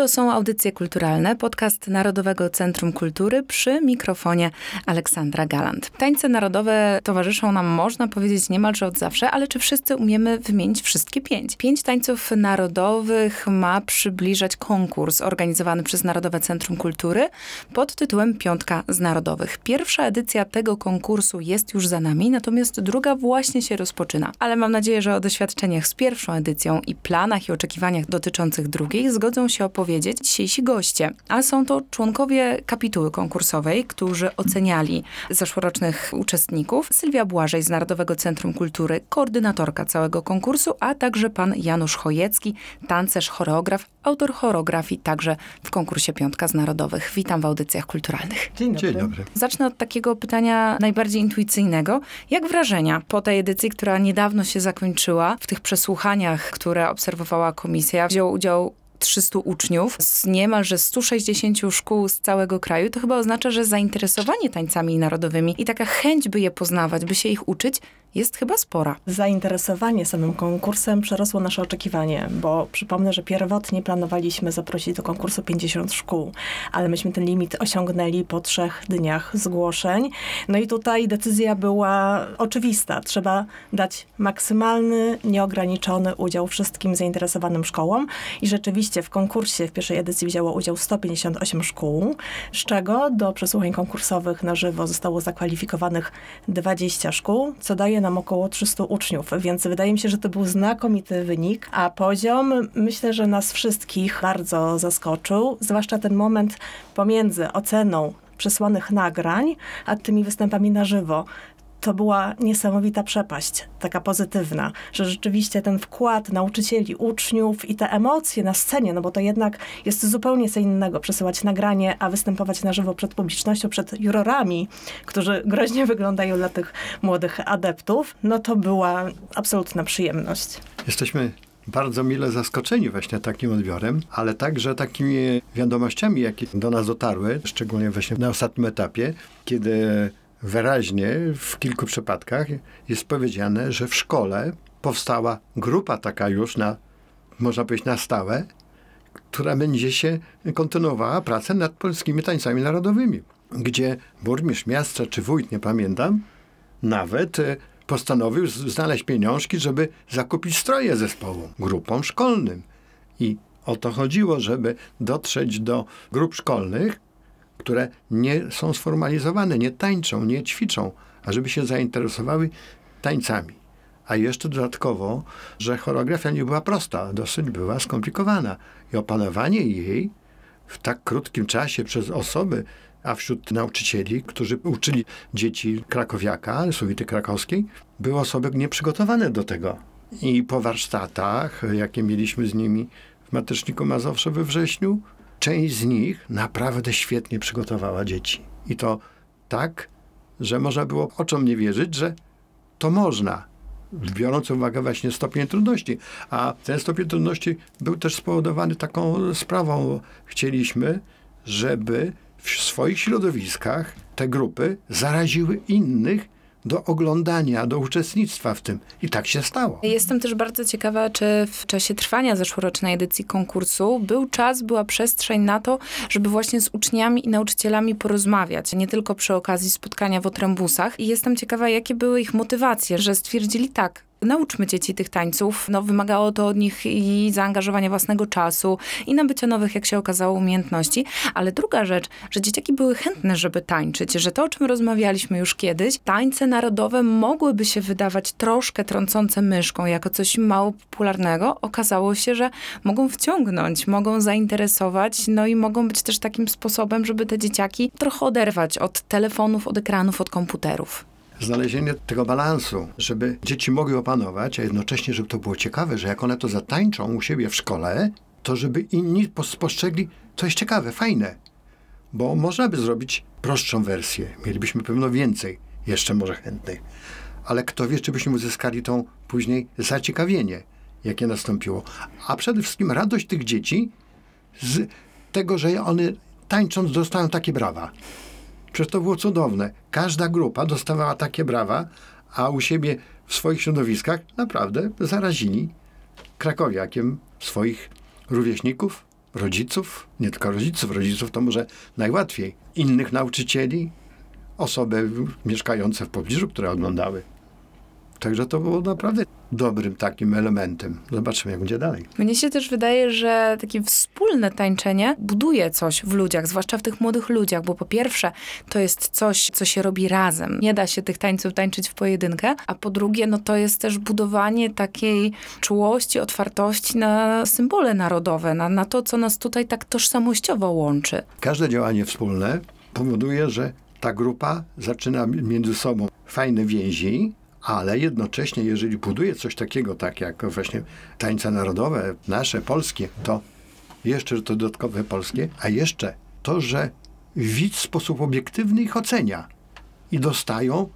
To są audycje kulturalne, podcast Narodowego Centrum Kultury przy mikrofonie Aleksandra Galant. Tańce narodowe towarzyszą nam, można powiedzieć, niemalże od zawsze, ale czy wszyscy umiemy wymienić wszystkie pięć? Pięć tańców narodowych ma przybliżać konkurs organizowany przez Narodowe Centrum Kultury pod tytułem Piątka z Narodowych. Pierwsza edycja tego konkursu jest już za nami, natomiast druga właśnie się rozpoczyna. Ale mam nadzieję, że o doświadczeniach z pierwszą edycją i planach i oczekiwaniach dotyczących drugiej zgodzą się opowiedzieć dzisiejsi goście. A są to członkowie kapituły konkursowej, którzy oceniali zeszłorocznych uczestników. Sylwia Błażej z Narodowego Centrum Kultury, koordynatorka całego konkursu, a także pan Janusz Chojecki, tancerz, choreograf, autor choreografii także w konkursie Piątka z Narodowych. Witam w audycjach kulturalnych. Dzień dobry. Dzień dobry. Zacznę od takiego pytania najbardziej intuicyjnego. Jak wrażenia po tej edycji, która niedawno się zakończyła, w tych przesłuchaniach, które obserwowała komisja, wziął udział 300 uczniów z niemalże 160 szkół z całego kraju, to chyba oznacza, że zainteresowanie tańcami narodowymi i taka chęć, by je poznawać, by się ich uczyć, jest chyba spora. Zainteresowanie samym konkursem przerosło nasze oczekiwanie, bo przypomnę, że pierwotnie planowaliśmy zaprosić do konkursu 50 szkół, ale myśmy ten limit osiągnęli po trzech dniach zgłoszeń. No i tutaj decyzja była oczywista. Trzeba dać maksymalny, nieograniczony udział wszystkim zainteresowanym szkołom i rzeczywiście w konkursie w pierwszej edycji wzięło udział 158 szkół, z czego do przesłuchań konkursowych na żywo zostało zakwalifikowanych 20 szkół, co daje nam około 300 uczniów, więc wydaje mi się, że to był znakomity wynik, a poziom myślę, że nas wszystkich bardzo zaskoczył, zwłaszcza ten moment pomiędzy oceną przesłanych nagrań, a tymi występami na żywo to była niesamowita przepaść, taka pozytywna, że rzeczywiście ten wkład nauczycieli, uczniów i te emocje na scenie, no bo to jednak jest zupełnie co innego przesyłać nagranie, a występować na żywo przed publicznością, przed jurorami, którzy groźnie wyglądają dla tych młodych adeptów, no to była absolutna przyjemność. Jesteśmy bardzo mile zaskoczeni właśnie takim odbiorem, ale także takimi wiadomościami, jakie do nas dotarły, szczególnie właśnie na ostatnim etapie, kiedy wyraźnie w kilku przypadkach jest powiedziane, że w szkole powstała grupa taka już na, można powiedzieć, na stałe, która będzie się kontynuowała pracę nad polskimi tańcami narodowymi, gdzie burmistrz miasta czy wójt, nie pamiętam, nawet e, postanowił znaleźć pieniążki, żeby zakupić stroje zespołu, grupom szkolnym. I o to chodziło, żeby dotrzeć do grup szkolnych, które nie są sformalizowane, nie tańczą, nie ćwiczą, a żeby się zainteresowały tańcami. A jeszcze dodatkowo, że choreografia nie była prosta, dosyć była skomplikowana. I opanowanie jej w tak krótkim czasie przez osoby, a wśród nauczycieli, którzy uczyli dzieci krakowiaka, suwity krakowskiej, były osoby nieprzygotowane do tego. I po warsztatach, jakie mieliśmy z nimi w Mateczniku Mazowsze we wrześniu, część z nich naprawdę świetnie przygotowała dzieci. I to tak, że można było oczom nie wierzyć, że to można, biorąc uwagę właśnie stopień trudności. A ten stopień trudności był też spowodowany taką sprawą. Chcieliśmy, żeby w swoich środowiskach te grupy zaraziły innych do oglądania, do uczestnictwa w tym. I tak się stało. Jestem też bardzo ciekawa, czy w czasie trwania zeszłorocznej edycji konkursu był czas, była przestrzeń na to, żeby właśnie z uczniami i nauczycielami porozmawiać, nie tylko przy okazji spotkania w otrębusach. I jestem ciekawa, jakie były ich motywacje, że stwierdzili tak, nauczmy dzieci tych tańców. No, wymagało to od nich i zaangażowania własnego czasu, i nabycia nowych, jak się okazało, umiejętności. Ale druga rzecz, że dzieciaki były chętne, żeby tańczyć, że to, o czym rozmawialiśmy już kiedyś, tańce narodowe mogłyby się wydawać troszkę trącące myszką, jako coś mało popularnego. Okazało się, że mogą wciągnąć, mogą zainteresować, no i mogą być też takim sposobem, żeby te dzieciaki trochę oderwać od telefonów, od ekranów, od komputerów. Znalezienie tego balansu, żeby dzieci mogły opanować, a jednocześnie, żeby to było ciekawe, że jak one to zatańczą u siebie w szkole, to żeby inni pos- spostrzegli, to jest ciekawe, fajne. Bo można by zrobić prostszą wersję. Mielibyśmy pewno więcej, jeszcze może chętnych. Ale kto wie, czy byśmy uzyskali tą później zaciekawienie, jakie nastąpiło. A przede wszystkim radość tych dzieci z tego, że one tańcząc dostają takie brawa. Przecież to było cudowne. Każda grupa dostawała takie brawa, a u siebie w swoich środowiskach naprawdę zarazili krakowiakiem swoich rówieśników, rodziców, nie tylko rodziców, rodziców to może najłatwiej, innych nauczycieli, osoby mieszkające w pobliżu, które oglądały. Także to było naprawdę dobrym takim elementem. Zobaczymy, jak będzie dalej. Mnie się też wydaje, że takie wspólne tańczenie buduje coś w ludziach, zwłaszcza w tych młodych ludziach, bo po pierwsze to jest coś, co się robi razem. Nie da się tych tańców tańczyć w pojedynkę, a po drugie, no to jest też budowanie takiej czułości, otwartości na symbole narodowe, na, na to, co nas tutaj tak tożsamościowo łączy. Każde działanie wspólne powoduje, że ta grupa zaczyna między sobą fajne więzi, ale jednocześnie, jeżeli buduje coś takiego, tak jak właśnie tańce narodowe, nasze, polskie, to jeszcze to dodatkowe polskie, a jeszcze to, że widz w sposób obiektywny ich ocenia i dostają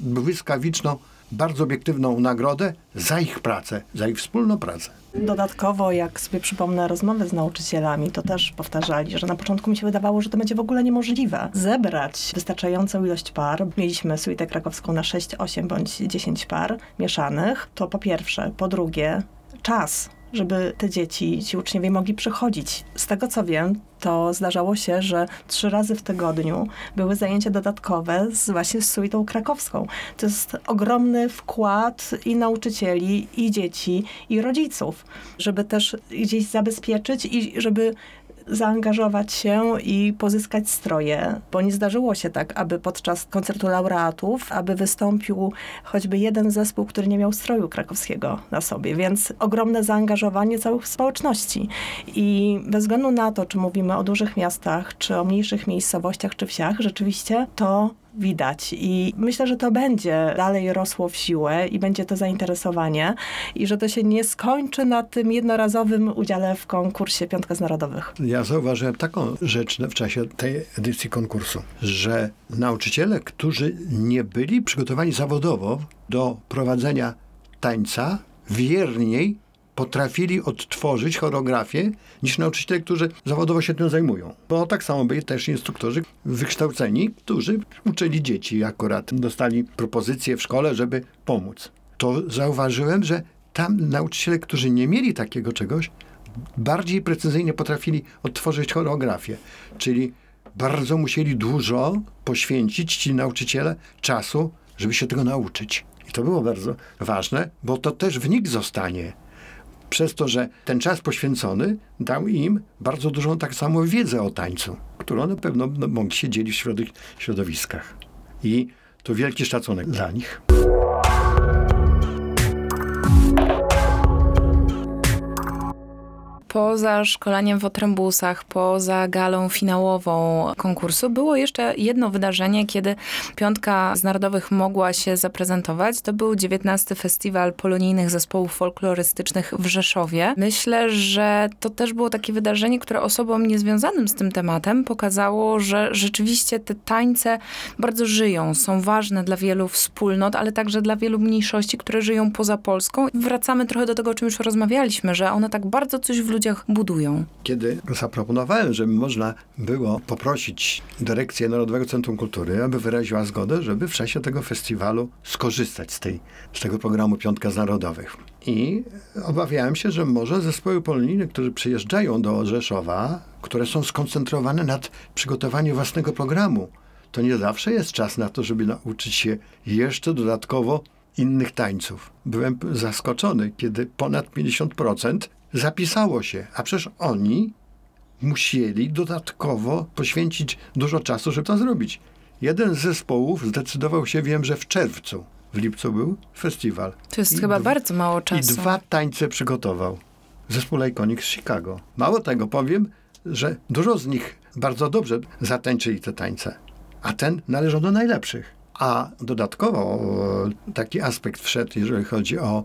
błyskawiczną, bardzo obiektywną nagrodę za ich pracę, za ich wspólną pracę. Dodatkowo, jak sobie przypomnę rozmowy z nauczycielami, to też powtarzali, że na początku mi się wydawało, że to będzie w ogóle niemożliwe. Zebrać wystarczającą ilość par, mieliśmy suitę krakowską na 6, 8 bądź 10 par mieszanych, to po pierwsze. Po drugie, czas żeby te dzieci, ci uczniowie mogli przychodzić. Z tego co wiem, to zdarzało się, że trzy razy w tygodniu były zajęcia dodatkowe z właśnie z suitą krakowską. To jest ogromny wkład i nauczycieli, i dzieci, i rodziców, żeby też gdzieś zabezpieczyć i żeby zaangażować się i pozyskać stroje, bo nie zdarzyło się tak, aby podczas koncertu laureatów, aby wystąpił choćby jeden zespół, który nie miał stroju krakowskiego na sobie, więc ogromne zaangażowanie całych społeczności. I bez względu na to, czy mówimy o dużych miastach, czy o mniejszych miejscowościach, czy wsiach, rzeczywiście to widać. I myślę, że to będzie dalej rosło w siłę i będzie to zainteresowanie i że to się nie skończy na tym jednorazowym udziale w konkursie Piątka z Narodowych. Ja zauważyłem taką rzecz w czasie tej edycji konkursu, że nauczyciele, którzy nie byli przygotowani zawodowo do prowadzenia tańca, wierniej potrafili odtworzyć choreografię niż nauczyciele, którzy zawodowo się tym zajmują. Bo tak samo byli też instruktorzy wykształceni, którzy uczyli dzieci akurat. Dostali propozycje w szkole, żeby pomóc. To zauważyłem, że tam nauczyciele, którzy nie mieli takiego czegoś, bardziej precyzyjnie potrafili odtworzyć choreografię. Czyli bardzo musieli dużo poświęcić ci nauczyciele czasu, żeby się tego nauczyć. I to było bardzo ważne, bo to też w nich zostanie. Przez to, że ten czas poświęcony dał im bardzo dużą tak samo wiedzę o tańcu, którą na pewno no, mogli się dzielić w środow- środowiskach. I to wielki szacunek dla nich. Poza szkoleniem w otrębusach, poza galą finałową konkursu, było jeszcze jedno wydarzenie, kiedy Piątka z Narodowych mogła się zaprezentować. To był 19. Festiwal Polonijnych Zespołów Folklorystycznych w Rzeszowie. Myślę, że to też było takie wydarzenie, które osobom niezwiązanym z tym tematem pokazało, że rzeczywiście te tańce bardzo żyją, są ważne dla wielu wspólnot, ale także dla wielu mniejszości, które żyją poza Polską. Wracamy trochę do tego, o czym już rozmawialiśmy, że one tak bardzo coś w ludziach budują. Kiedy zaproponowałem, żeby można było poprosić Dyrekcję Narodowego Centrum Kultury, aby wyraziła zgodę, żeby w czasie tego festiwalu skorzystać z, tej, z tego programu Piątka z Narodowych. I obawiałem się, że może zespoły polonijne, które przyjeżdżają do Rzeszowa, które są skoncentrowane nad przygotowaniem własnego programu, to nie zawsze jest czas na to, żeby nauczyć się jeszcze dodatkowo innych tańców. Byłem zaskoczony, kiedy ponad 50% zapisało się, a przecież oni musieli dodatkowo poświęcić dużo czasu, żeby to zrobić. Jeden z zespołów zdecydował się, wiem, że w czerwcu, w lipcu był festiwal. To jest I chyba bardzo mało I czasu. dwa tańce przygotował. Zespół Lejkonik z Chicago. Mało tego, powiem, że dużo z nich bardzo dobrze zatańczyli te tańce, a ten należał do najlepszych. A dodatkowo e, taki aspekt wszedł, jeżeli chodzi o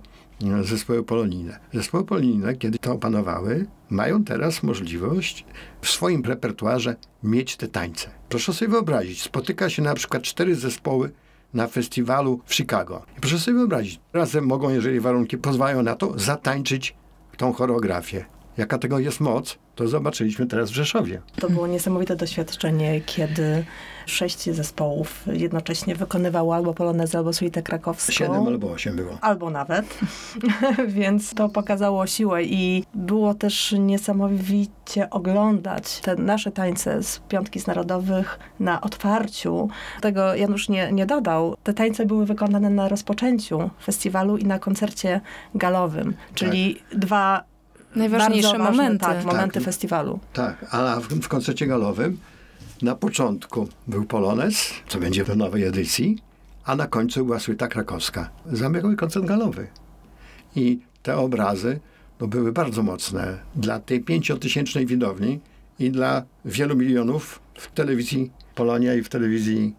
zespoły polonijne. Zespoły polonijne, kiedy to opanowały, mają teraz możliwość w swoim repertuarze mieć te tańce. Proszę sobie wyobrazić, spotyka się na przykład cztery zespoły na festiwalu w Chicago. Proszę sobie wyobrazić, razem mogą, jeżeli warunki pozwalają na to, zatańczyć tą choreografię. Jaka tego jest moc, to zobaczyliśmy teraz w Rzeszowie. To było niesamowite doświadczenie, kiedy sześć zespołów jednocześnie wykonywało albo polonezę, albo suitę krakowską. Siedem albo osiem było. albo nawet. Więc to pokazało siłę i było też niesamowicie oglądać te nasze tańce z Piątki z Narodowych na otwarciu. Tego Janusz nie, nie dodał. Te tańce były wykonane na rozpoczęciu festiwalu i na koncercie galowym, czyli dwa Najważniejsze ważne, momenty. Tak, momenty Tak. festiwalu. Tak, a w, w koncercie galowym na początku był polonez, co będzie w nowej edycji, a na końcu była suita krakowska. Zamykał koncert galowy. I te obrazy no, były bardzo mocne dla tej pięciotysięcznej widowni i dla wielu milionów w telewizji Polonia i w telewizji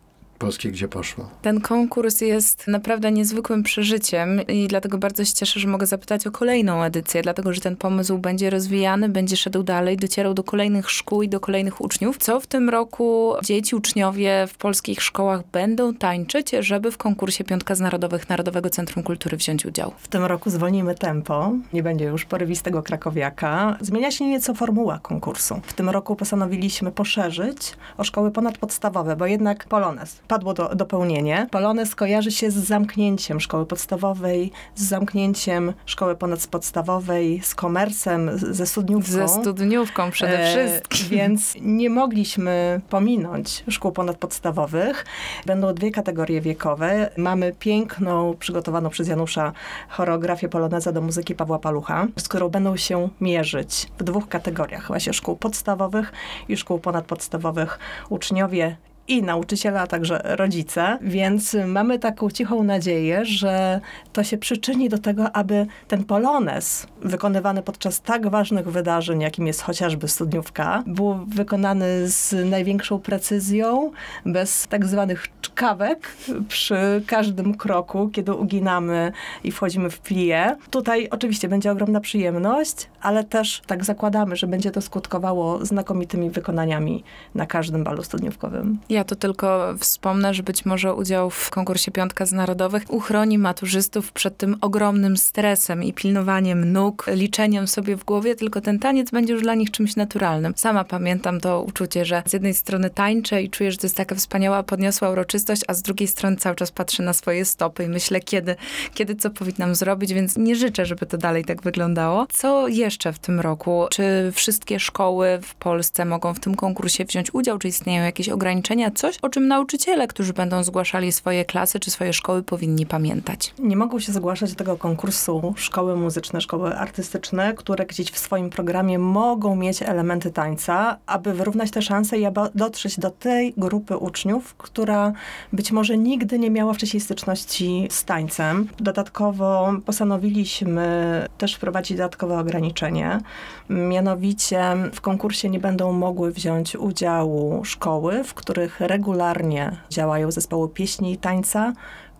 gdzie poszło. Ten konkurs jest naprawdę niezwykłym przeżyciem i dlatego bardzo się cieszę, że mogę zapytać o kolejną edycję, dlatego że ten pomysł będzie rozwijany, będzie szedł dalej, docierał do kolejnych szkół i do kolejnych uczniów. Co w tym roku dzieci, uczniowie w polskich szkołach będą tańczyć, żeby w konkursie Piątka z Narodowych Narodowego Centrum Kultury wziąć udział? W tym roku zwolnimy tempo. Nie będzie już porywistego krakowiaka. Zmienia się nieco formuła konkursu. W tym roku postanowiliśmy poszerzyć o szkoły ponadpodstawowe, bo jednak Polonez padło do, dopełnienie. Polonez kojarzy się z zamknięciem szkoły podstawowej, z zamknięciem szkoły ponadpodstawowej, z komersem, ze studniówką. Ze studniówką przede E, wszystkim. Więc nie mogliśmy pominąć szkół ponadpodstawowych. Będą dwie kategorie wiekowe. Mamy piękną, przygotowaną przez Janusza choreografię poloneza do muzyki Pawła Palucha, z którą będą się mierzyć w dwóch kategoriach, właśnie szkół podstawowych i szkół ponadpodstawowych uczniowie i nauczyciele, a także rodzice, więc mamy taką cichą nadzieję, że to się przyczyni do tego, aby ten polonez wykonywany podczas tak ważnych wydarzeń, jakim jest chociażby studniówka, był wykonany z największą precyzją, bez tak zwanych czkawek przy każdym kroku, kiedy uginamy i wchodzimy w plię. Tutaj oczywiście będzie ogromna przyjemność, ale też tak zakładamy, że będzie to skutkowało znakomitymi wykonaniami na każdym balu studniówkowym. Ja to tylko wspomnę, że być może udział w konkursie Piątka z Narodowych uchroni maturzystów przed tym ogromnym stresem i pilnowaniem nóg, liczeniem sobie w głowie, tylko ten taniec będzie już dla nich czymś naturalnym. Sama pamiętam to uczucie, że z jednej strony tańczę i czuję, że to jest taka wspaniała, podniosła uroczystość, a z drugiej strony cały czas patrzę na swoje stopy i myślę, kiedy, kiedy co powinnam zrobić, więc nie życzę, żeby to dalej tak wyglądało. Co jeszcze w tym roku? Czy wszystkie szkoły w Polsce mogą w tym konkursie wziąć udział? Czy istnieją jakieś ograniczenia? Coś, o czym nauczyciele, którzy będą zgłaszali swoje klasy czy swoje szkoły, powinni pamiętać. Nie mogą się zgłaszać do tego konkursu szkoły muzyczne, szkoły artystyczne, które gdzieś w swoim programie mogą mieć elementy tańca, aby wyrównać te szanse i aby dotrzeć do tej grupy uczniów, która być może nigdy nie miała wcześniej styczności z tańcem. Dodatkowo postanowiliśmy też wprowadzić dodatkowe Mianowicie w konkursie nie będą mogły wziąć udziału szkoły, w których regularnie działają zespoły pieśni i tańca,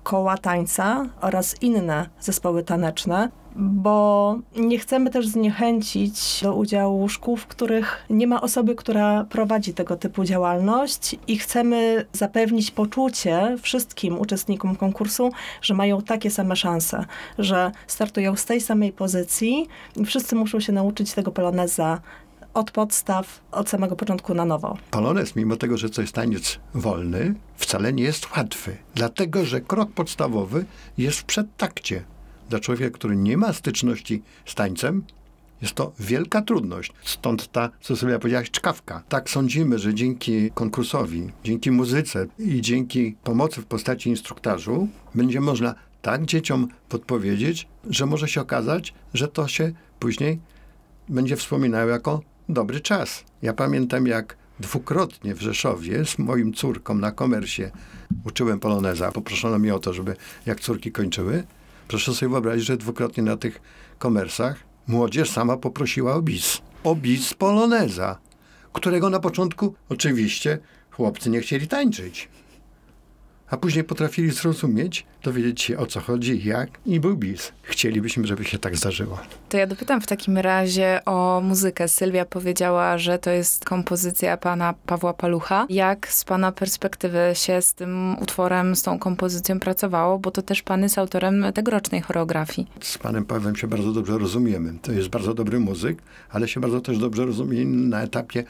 koła tańca oraz inne zespoły taneczne, bo nie chcemy też zniechęcić do udziału szkół, w których nie ma osoby, która prowadzi tego typu działalność i chcemy zapewnić poczucie wszystkim uczestnikom konkursu, że mają takie same szanse, że startują z tej samej pozycji i wszyscy muszą się nauczyć tego poloneza od podstaw, od samego początku na nowo. Polonez, mimo tego, że to jest taniec wolny, wcale nie jest łatwy. Dlatego, że krok podstawowy jest w przedtakcie. Dla człowieka, który nie ma styczności z tańcem, jest to wielka trudność. Stąd ta, co sobie powiedziałaś, czkawka. Tak sądzimy, że dzięki konkursowi, dzięki muzyce i dzięki pomocy w postaci instruktażu będzie można tak dzieciom podpowiedzieć, że może się okazać, że to się później będzie wspominało jako dobry czas. Ja pamiętam, jak dwukrotnie w Rzeszowie z moim córką na komersie uczyłem poloneza. Poproszono mnie o to, żeby jak córki kończyły. Proszę sobie wyobrazić, że dwukrotnie na tych komersach młodzież sama poprosiła o bis. O bis poloneza, którego na początku oczywiście chłopcy nie chcieli tańczyć. A później potrafili zrozumieć, dowiedzieć się o co chodzi, jak i był bis. Chcielibyśmy, żeby się tak zdarzyło. To ja dopytam w takim razie o muzykę. Sylwia powiedziała, że to jest kompozycja pana Pawła Palucha. Jak z pana perspektywy się z tym utworem, z tą kompozycją pracowało? Bo to też pan jest autorem tegorocznej choreografii. Z panem Pawłem się bardzo dobrze rozumiemy. To jest bardzo dobry muzyk, ale się bardzo też dobrze rozumiemy na etapie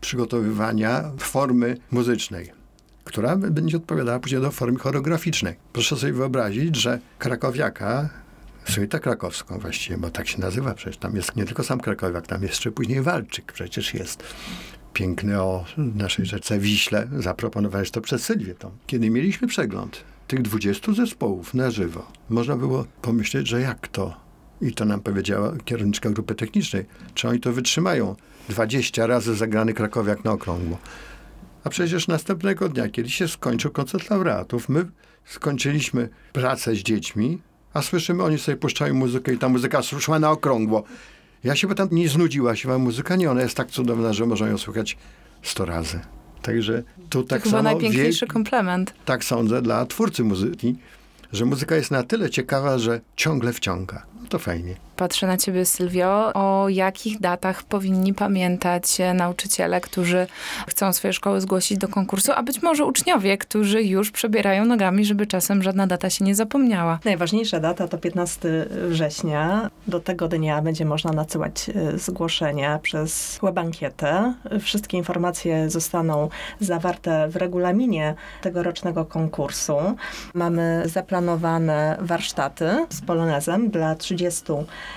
przygotowywania formy muzycznej która będzie odpowiadała później do formy choreograficznej. Proszę sobie wyobrazić, że krakowiaka, suita krakowską właściwie, bo tak się nazywa przecież, tam jest nie tylko sam krakowiak, tam jeszcze później walczyk przecież jest. Piękny o naszej rzece Wiśle, zaproponowałeś to przez Sylwię. Kiedy mieliśmy przegląd tych 20 zespołów na żywo, można było pomyśleć, że jak to? I to nam powiedziała kierowniczka grupy technicznej. Czy oni to wytrzymają? 20 razy zagrany krakowiak na okrągło. A przecież następnego dnia, kiedy się skończył koncert laureatów, my skończyliśmy pracę z dziećmi, a słyszymy, oni sobie puszczają muzykę i ta muzyka szła na okrągło. Ja się pytam, nie znudziła się muzyka? Nie, ona jest tak cudowna, że można ją słuchać sto razy. Także tu tak to samo najpiękniejszy wielki- komplement. tak sądzę dla twórcy muzyki, że muzyka jest na tyle ciekawa, że ciągle wciąga. No to fajnie. Patrzę na ciebie, Sylwio. O jakich datach powinni pamiętać e, nauczyciele, którzy chcą swoje szkoły zgłosić do konkursu, a być może uczniowie, którzy już przebierają nogami, żeby czasem żadna data się nie zapomniała. Najważniejsza data to 15 września. Do tego dnia będzie można nadsyłać e, zgłoszenia przez web-ankietę. Wszystkie informacje zostaną zawarte w regulaminie tegorocznego konkursu. Mamy zaplanowane warsztaty z polonezem dla 30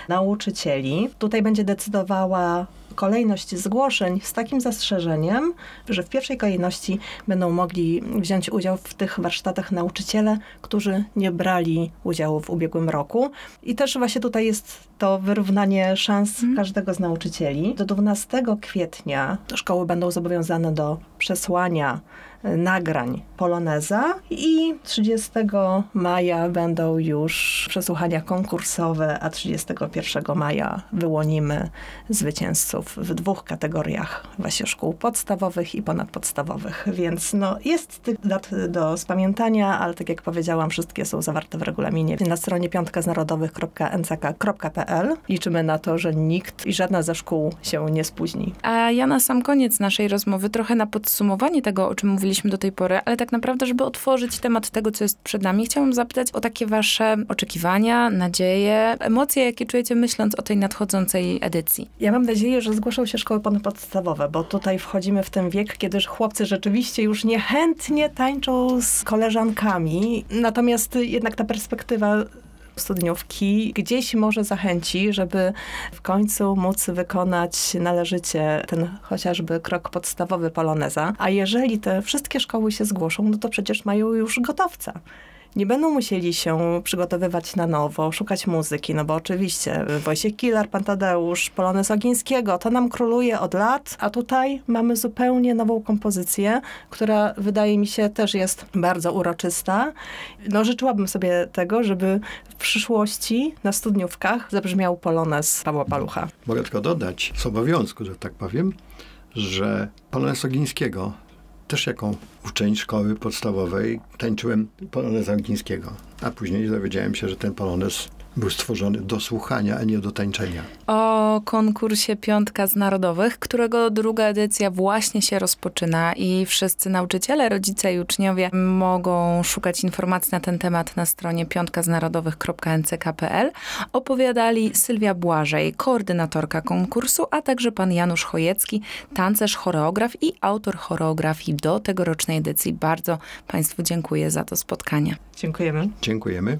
nauczycieli. Tutaj będzie decydowała kolejność zgłoszeń z takim zastrzeżeniem, że w pierwszej kolejności będą mogli wziąć udział w tych warsztatach nauczyciele, którzy nie brali udziału w ubiegłym roku. I też właśnie tutaj jest to wyrównanie szans każdego z nauczycieli. Do 12 kwietnia szkoły będą zobowiązane do przesłania nagrań Poloneza i 30 maja będą już przesłuchania konkursowe, a 31 maja wyłonimy zwycięzców w dwóch kategoriach właśnie szkół podstawowych i ponadpodstawowych. Więc no, jest tych dat do spamiętania, ale tak jak powiedziałam, wszystkie są zawarte w regulaminie na stronie piątkaznarodowych.nck.pl. Liczymy na to, że nikt i żadna ze szkół się nie spóźni. A ja na sam koniec naszej rozmowy, trochę na podsumowanie tego, o czym mówiliśmy do tej pory, ale tak naprawdę, żeby otworzyć temat tego, co jest przed nami, chciałam zapytać o takie wasze oczekiwania, nadzieje, emocje, jakie czujecie myśląc o tej nadchodzącej edycji. Ja mam nadzieję, że zgłoszą się szkoły ponadpodstawowe, bo tutaj wchodzimy w ten wiek, kiedy chłopcy rzeczywiście już niechętnie tańczą z koleżankami. Natomiast jednak ta perspektywa studniówki gdzieś może zachęci, żeby w końcu móc wykonać należycie ten chociażby krok podstawowy poloneza. A jeżeli te wszystkie szkoły się zgłoszą, no to przecież mają już gotowca. Nie będą musieli się przygotowywać na nowo, szukać muzyki, no bo oczywiście Wojciech Kilar, Pan Tadeusz, Polonez Ogińskiego, to nam króluje od lat, a tutaj mamy zupełnie nową kompozycję, która wydaje mi się też jest bardzo uroczysta. No życzyłabym sobie tego, żeby w przyszłości na studniówkach zabrzmiał Polonez Pawła Palucha. Mogę tylko dodać z obowiązku, że tak powiem, że polonez Ogińskiego, też jako uczeń szkoły podstawowej, tańczyłem polonez Ogińskiego. A później dowiedziałem się, że ten polonez był stworzony do słuchania, a nie do tańczenia. O konkursie Piątka z Narodowych, którego druga edycja właśnie się rozpoczyna i wszyscy nauczyciele, rodzice i uczniowie mogą szukać informacji na ten temat na stronie piątkaznarodowych.nck.pl. Opowiadali Sylwia Błażej, koordynatorka konkursu, a także pan Janusz Chojecki, tancerz, choreograf i autor choreografii do tegorocznej edycji. Bardzo Państwu dziękuję za to spotkanie. Dziękujemy. Dziękujemy.